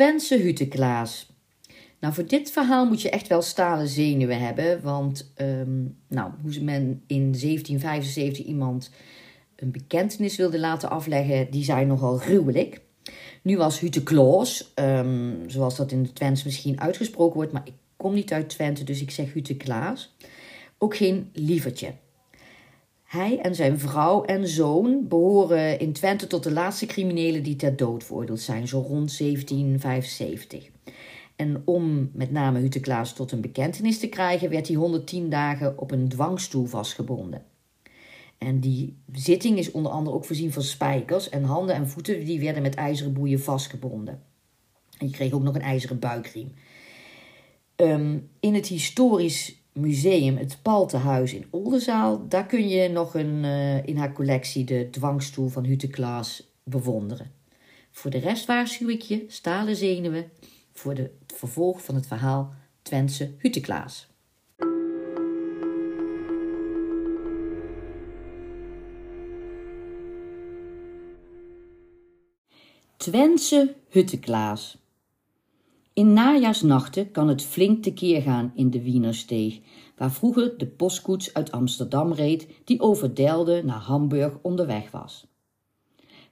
Twentse Huteklaas. Nou, voor dit verhaal moet je echt wel stalen zenuwen hebben. Want, ehm, nou, hoe men in 1775 iemand een bekentenis wilde laten afleggen, die zei nogal gruwelijk. Nu was Hute Klaas, ehm, zoals dat in de Twents misschien uitgesproken wordt, maar ik kom niet uit Twente, dus ik zeg Hute Klaas. Ook geen lievertje. Hij en zijn vrouw en zoon behoren in Twente tot de laatste criminelen die ter dood veroordeeld zijn, zo rond 1775. En om met name Hute Klaas tot een bekentenis te krijgen, werd hij 110 dagen op een dwangstoel vastgebonden. En die zitting is onder andere ook voorzien van spijkers en handen en voeten die werden met ijzeren boeien vastgebonden. En je kreeg ook nog een ijzeren buikriem. Ehm, in het historisch museum, het Paltenhuis in Oldenzaal, daar kun je nog een, uh, in haar collectie de dwangstoel van Hute Klaas bewonderen. Voor de rest waarschuw ik je, stalen zenuwen, voor de, het vervolg van het verhaal Twentse Hute Klaas. Twentse Hutteklaas. In najaarsnachten kan het flink tekeer gaan in de Wienersteeg, waar vroeger de postkoets uit Amsterdam reed die over Delden naar Hamburg onderweg was.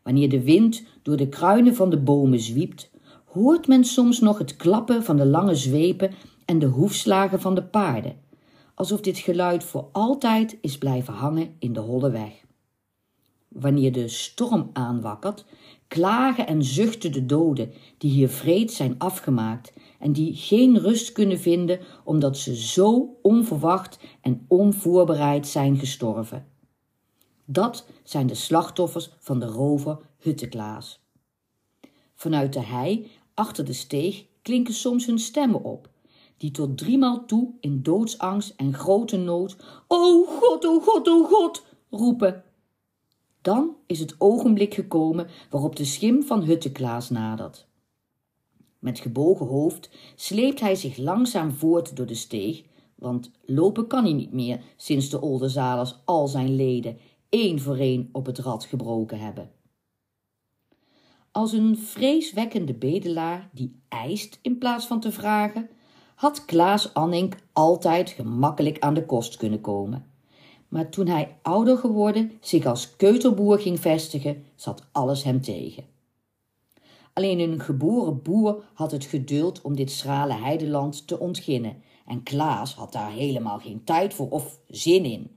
Wanneer de wind door de kruinen van de bomen zwiept, hoort men soms nog het klappen van de lange zwepen en de hoefslagen van de paarden, alsof dit geluid voor altijd is blijven hangen in de holle weg. Wanneer de storm aanwakkert, klagen en zuchten de doden die hier vreed zijn afgemaakt en die geen rust kunnen vinden omdat ze zo onverwacht en onvoorbereid zijn gestorven. Dat zijn de slachtoffers van de rover Hutteklaas. Vanuit de hei achter de steeg klinken soms hun stemmen op, die tot driemaal toe in doodsangst en grote nood: O God, o God, o God! roepen dan is het ogenblik gekomen waarop de schim van Hutteklaas nadert. Met gebogen hoofd sleept hij zich langzaam voort door de steeg, want lopen kan hij niet meer sinds de Oldenzalers al zijn leden één voor één op het rad gebroken hebben. Als een vreeswekkende bedelaar die eist in plaats van te vragen, had Klaas Annink altijd gemakkelijk aan de kost kunnen komen. Maar toen hij ouder geworden zich als keuterboer ging vestigen, zat alles hem tegen. Alleen een geboren boer had het geduld om dit schrale heideland te ontginnen, en Klaas had daar helemaal geen tijd voor of zin in.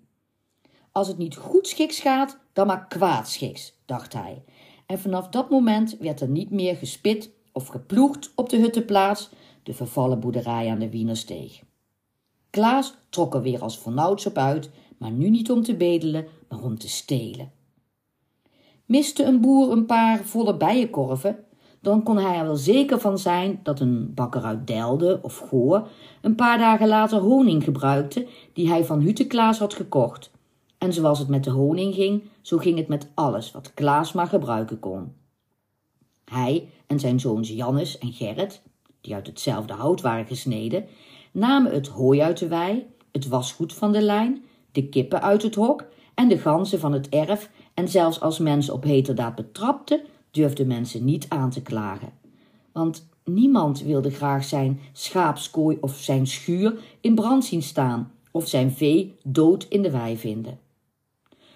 Als het niet goed schiks gaat, dan maar kwaad schiks, dacht hij. En vanaf dat moment werd er niet meer gespit of geploegd op de huttenplaats, de vervallen boerderij aan de Wienersteeg. Klaas trok er weer als vernauwds op uit maar nu niet om te bedelen, maar om te stelen. Miste een boer een paar volle bijenkorven, dan kon hij er wel zeker van zijn dat een bakker uit Delde of Goor een paar dagen later honing gebruikte die hij van Hute Klaas had gekocht. En zoals het met de honing ging, zo ging het met alles wat Klaas maar gebruiken kon. Hij en zijn zoons Jannes en Gerrit, die uit hetzelfde hout waren gesneden, namen het hooi uit de wei, het wasgoed van de lijn de kippen uit het hok en de ganzen van het erf en zelfs als mensen op heterdaad betrapte, durfden mensen niet aan te klagen. Want niemand wilde graag zijn schaapskooi of zijn schuur in brand zien staan of zijn vee dood in de wei vinden.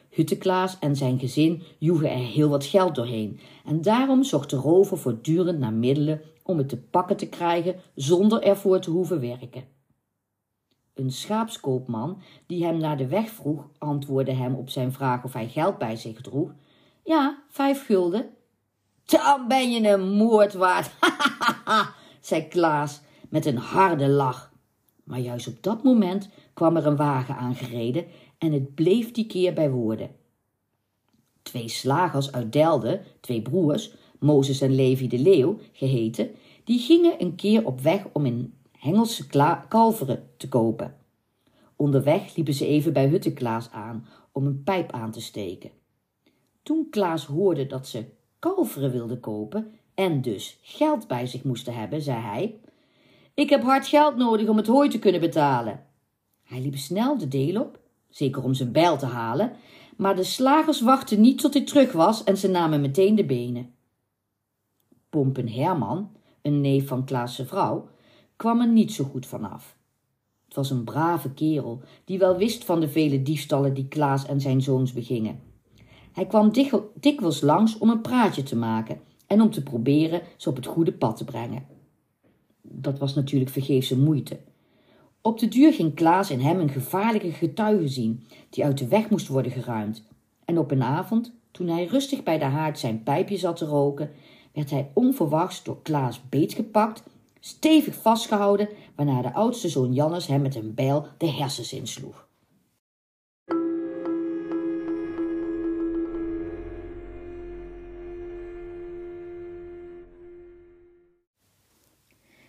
Hutteklaas en zijn gezin joegen er heel wat geld doorheen en daarom zocht de rover voortdurend naar middelen om het te pakken te krijgen zonder ervoor te hoeven werken. Een schaapskoopman die hem naar de weg vroeg, antwoordde hem op zijn vraag of hij geld bij zich droeg. Ja, vijf gulden. Dan ben je een moord waard, zei Klaas met een harde lach. Maar juist op dat moment kwam er een wagen aangereden en het bleef die keer bij woorden. Twee slagers uit Delden, twee broers, Mozes en Levi de Leeuw geheten, die gingen een keer op weg om een Hengelse kalveren te kopen. Onderweg liepen ze even bij Hutteklaas aan om een pijp aan te steken. Toen Klaas hoorde dat ze kalveren wilden kopen en dus geld bij zich moesten hebben, zei hij: Ik heb hard geld nodig om het hooi te kunnen betalen. Hij liep snel de deel op, zeker om zijn bijl te halen, maar de slagers wachten niet tot hij terug was en ze namen meteen de benen. Pompen Herman, een neef van Klaas' vrouw, kwam er niet zo goed vanaf. Het was een brave kerel die wel wist van de vele diefstallen die Klaas en zijn zoons begingen. Hij kwam dikwijls langs om een praatje te maken en om te proberen ze op het goede pad te brengen. Dat was natuurlijk vergeefse moeite. Op de duur ging Klaas in hem een gevaarlijke getuige zien, die uit de weg moest worden geruimd. En op een avond, toen hij rustig bij de haard zijn pijpje zat te roken, werd hij onverwachts door Klaas beetgepakt, stevig vastgehouden, waarna de oudste zoon Jannes hem met een bijl de hersens insloeg.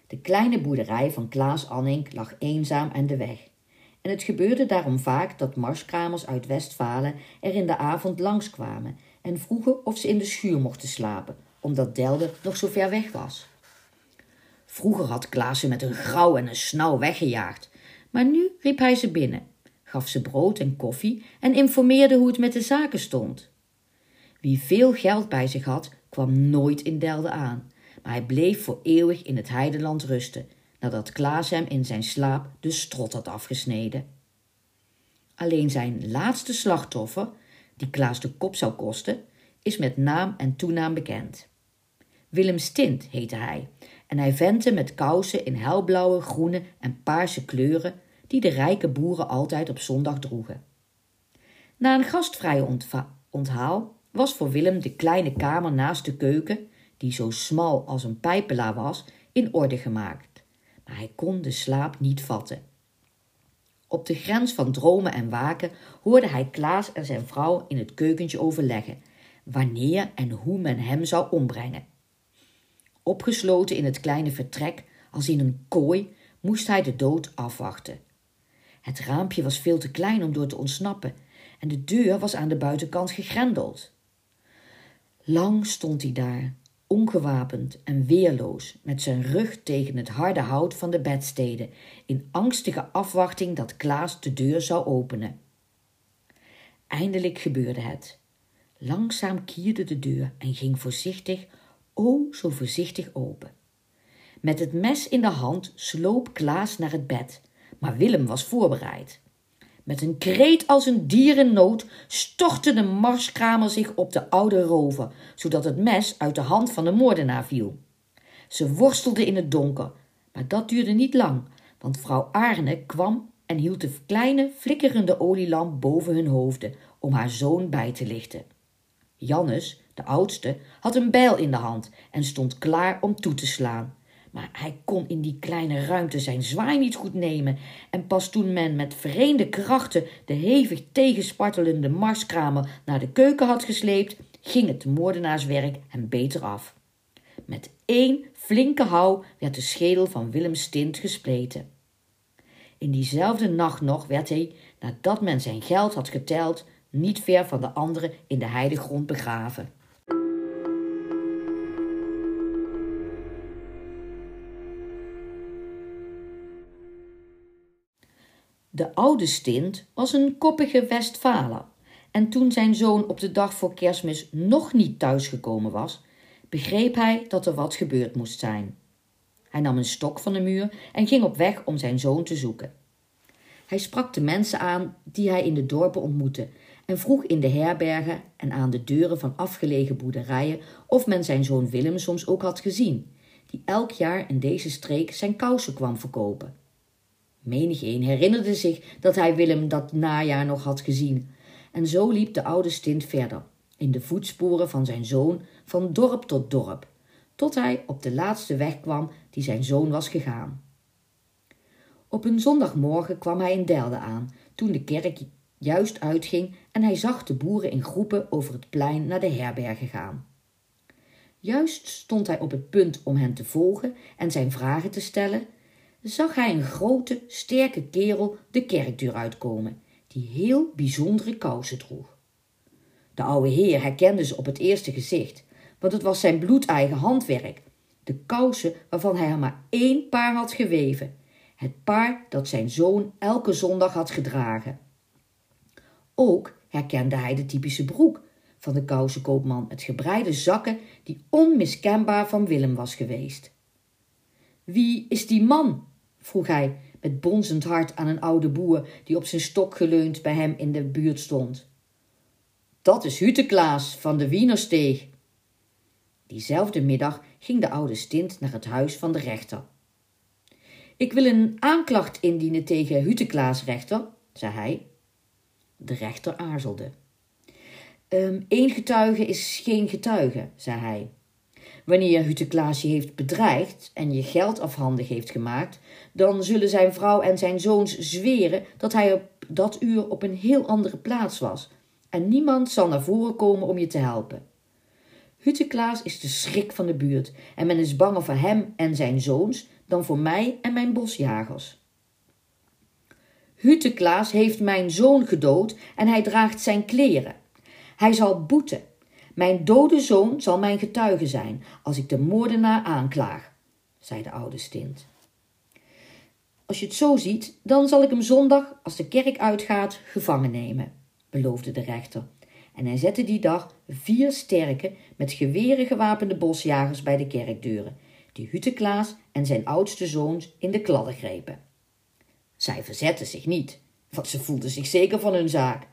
De kleine boerderij van Klaas Annink lag eenzaam aan de weg. En het gebeurde daarom vaak dat marskramers uit Westfalen er in de avond langskwamen en vroegen of ze in de schuur mochten slapen, omdat Delde nog zo ver weg was. Vroeger had Klaas ze met een grauw en een snauw weggejaagd, maar nu riep hij ze binnen, gaf ze brood en koffie en informeerde hoe het met de zaken stond. Wie veel geld bij zich had, kwam nooit in Delde aan maar hij bleef voor eeuwig in het heideland rusten, nadat Klaas hem in zijn slaap de strot had afgesneden. Alleen zijn laatste slachtoffer, die Klaas de kop zou kosten, is met naam en toenaam bekend. Willem Stint heette hij, en hij ventte met kousen in helblauwe, groene en paarse kleuren, die de rijke boeren altijd op zondag droegen. Na een gastvrije onthaal was voor Willem de kleine kamer naast de keuken die zo smal als een pijpelaar was, in orde gemaakt. Maar hij kon de slaap niet vatten. Op de grens van dromen en waken hoorde hij Klaas en zijn vrouw in het keukentje overleggen wanneer en hoe men hem zou ombrengen. Opgesloten in het kleine vertrek, als in een kooi, moest hij de dood afwachten. Het raampje was veel te klein om door te ontsnappen en de deur was aan de buitenkant gegrendeld. Lang stond hij daar, ongewapend en weerloos, met zijn rug tegen het harde hout van de bedstede, in angstige afwachting dat Klaas de deur zou openen. Eindelijk gebeurde het. Langzaam kierde de deur en ging voorzichtig, o zo voorzichtig open. Met het mes in de hand sloop Klaas naar het bed, maar Willem was voorbereid. Met een kreet als een dier in nood stortte de marskramer zich op de oude rover, zodat het mes uit de hand van de moordenaar viel. Ze worstelden in het donker, maar dat duurde niet lang, want vrouw Arne kwam en hield de kleine flikkerende olielamp boven hun hoofden om haar zoon bij te lichten. Jannes, de oudste, had een bijl in de hand en stond klaar om toe te slaan maar hij kon in die kleine ruimte zijn zwaai niet goed nemen. En pas toen men met vreemde krachten de hevig tegenspartelende marskramer naar de keuken had gesleept, ging het moordenaarswerk hem beter af. Met één flinke hou werd de schedel van Willem Stint gespleten. In diezelfde nacht nog werd hij, nadat men zijn geld had geteld, niet ver van de anderen in de heidegrond begraven. De oude stint was een koppige Westfaler. En toen zijn zoon op de dag voor kerstmis nog niet thuisgekomen was, begreep hij dat er wat gebeurd moest zijn. Hij nam een stok van de muur en ging op weg om zijn zoon te zoeken. Hij sprak de mensen aan die hij in de dorpen ontmoette en vroeg in de herbergen en aan de deuren van afgelegen boerderijen of men zijn zoon Willem soms ook had gezien, die elk jaar in deze streek zijn kousen kwam verkopen. Menigeen herinnerde zich dat hij Willem dat najaar nog had gezien. En zo liep de oude stint verder, in de voetsporen van zijn zoon, van dorp tot dorp, tot hij op de laatste weg kwam die zijn zoon was gegaan. Op een zondagmorgen kwam hij in Delde aan, toen de kerk juist uitging en hij zag de boeren in groepen over het plein naar de herbergen gaan. Juist stond hij op het punt om hen te volgen en zijn vragen te stellen, zag hij een grote, sterke kerel de kerkdeur uitkomen, die heel bijzondere kousen droeg. De oude heer herkende ze op het eerste gezicht, want het was zijn bloedeigen handwerk, de kousen waarvan hij er maar één paar had geweven, het paar dat zijn zoon elke zondag had gedragen. Ook herkende hij de typische broek van de kousenkoopman met gebreide zakken die onmiskenbaar van Willem was geweest. Wie is die man? Vroeg hij met bonzend hart aan een oude boer die op zijn stok geleund bij hem in de buurt stond. Dat is Huteklaas van de Wienersteeg. Diezelfde middag ging de oude stint naar het huis van de rechter. Ik wil een aanklacht indienen tegen Huteklaas, rechter, zei hij. De rechter aarzelde. Eén ehm, getuige is geen getuige, zei hij. Wanneer Huteklaas je heeft bedreigd en je geld afhandig heeft gemaakt, dan zullen zijn vrouw en zijn zoons zweren dat hij op dat uur op een heel andere plaats was en niemand zal naar voren komen om je te helpen. Huteklaas is de schrik van de buurt en men is banger voor hem en zijn zoons dan voor mij en mijn bosjagers. Huteklaas heeft mijn zoon gedood en hij draagt zijn kleren. Hij zal boeten. Mijn dode zoon zal mijn getuige zijn als ik de moordenaar aanklaag, zei de oude stint. Als je het zo ziet, dan zal ik hem zondag, als de kerk uitgaat, gevangen nemen, beloofde de rechter. En hij zette die dag vier sterke, met geweren gewapende bosjagers bij de kerkdeuren, die Huteklaas en zijn oudste zoons in de kladden grepen. Zij verzetten zich niet, want ze voelden zich zeker van hun zaak.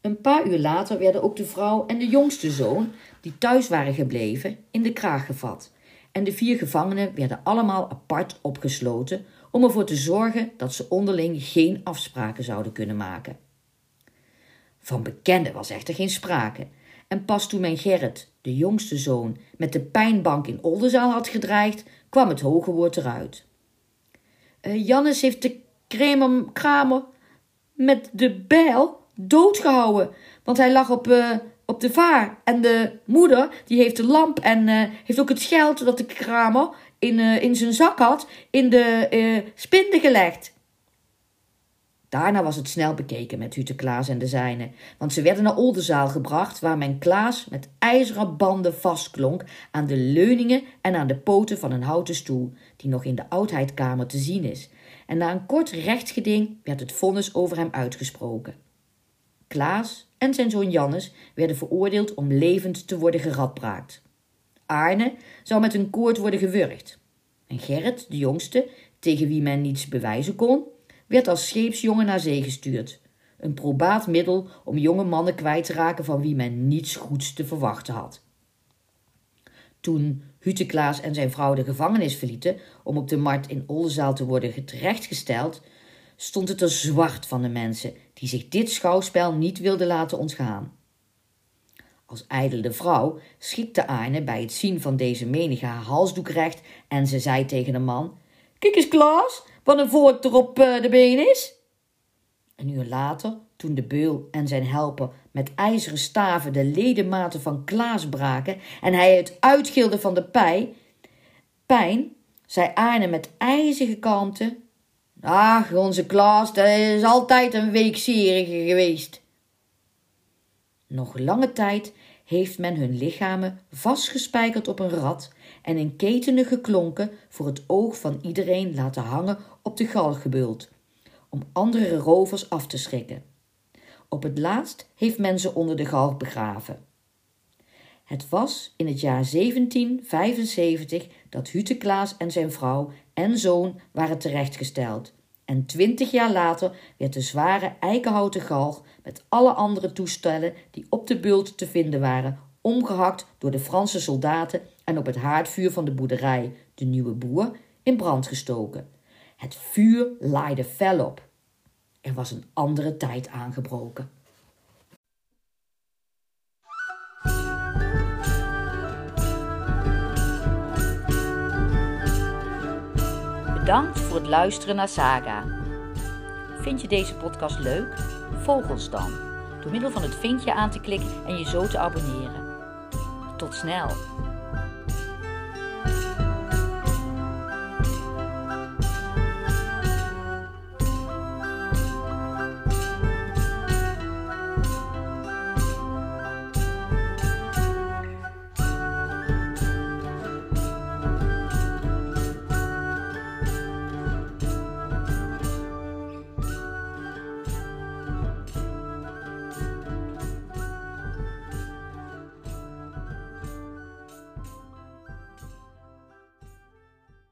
Een paar uur later werden ook de vrouw en de jongste zoon, die thuis waren gebleven, in de kraag gevat. En de vier gevangenen werden allemaal apart opgesloten om ervoor te zorgen dat ze onderling geen afspraken zouden kunnen maken. Van bekenden was echter geen sprake. En pas toen mijn Gerrit, de jongste zoon, met de pijnbank in Oldenzaal had gedreigd, kwam het hoge woord eruit. Uh, Jannes heeft de kramer met de bijl doodgehouden. Want hij lag op, uh, op de vaar. En de moeder, die heeft de lamp en uh, heeft ook het geld dat de kramer in, uh, in zijn zak had, in de spinde gelegd. Daarna was het snel bekeken met Hute Klaas en de zijnen, want ze werden naar Oldenzaal gebracht, waar men Klaas met ijzeren banden vastklonk aan de leuningen en aan de poten van een houten stoel, die nog in de oudheidkamer te zien is. En na een kort rechtsgeding werd het vonnis over hem uitgesproken. Klaas en zijn zoon Jannes werden veroordeeld om levend te worden geradbraakt. Arne zou met een koord worden gewurgd. En Gerrit, de jongste, tegen wie men niets bewijzen kon, werd als scheepsjongen naar zee gestuurd. Een probaat middel om jonge mannen kwijt te raken van wie men niets goeds te verwachten had. Toen Huteklaas en zijn vrouw de gevangenis verlieten om op de markt in Oldenzaal te worden terechtgesteld, stond het er zwart van de mensen die zich dit schouwspel niet wilden laten ontgaan. Als ijdele vrouw schikte Arne bij het zien van deze menige haar halsdoek recht en ze zei tegen de man: Kijk eens, Klaas, wat een volk er op eh, de been is. Een uur later, toen de beul en zijn helper met ijzeren staven de ledematen van Klaas braken en hij het uitgilde van de pij, pijn, zei Arne met ijzige kalmte: Ach, onze Klaas, dat is altijd een weekserige geweest. Nog lange tijd heeft men hun lichamen vastgespijkerd op een rad en in ketenen geklonken voor het oog van iedereen laten hangen op de galgenbult, om andere rovers af te schrikken. Op het laatst heeft men ze onder de galg begraven. Het was in het jaar 1775 dat Hute Klaas en zijn vrouw en zoon waren terechtgesteld. En twintig jaar later werd de zware eikenhouten galg met alle andere toestellen die op de bult te vinden waren, omgehakt door de Franse soldaten en op het haardvuur van de boerderij, de Nieuwe Boer, in brand gestoken. Het vuur laaide fel op. Er was een andere tijd aangebroken. Bedankt voor het luisteren naar Saga. Vind je deze podcast leuk? Volg ons dan door middel van het vinkje aan te klikken en je zo te abonneren. Tot snel!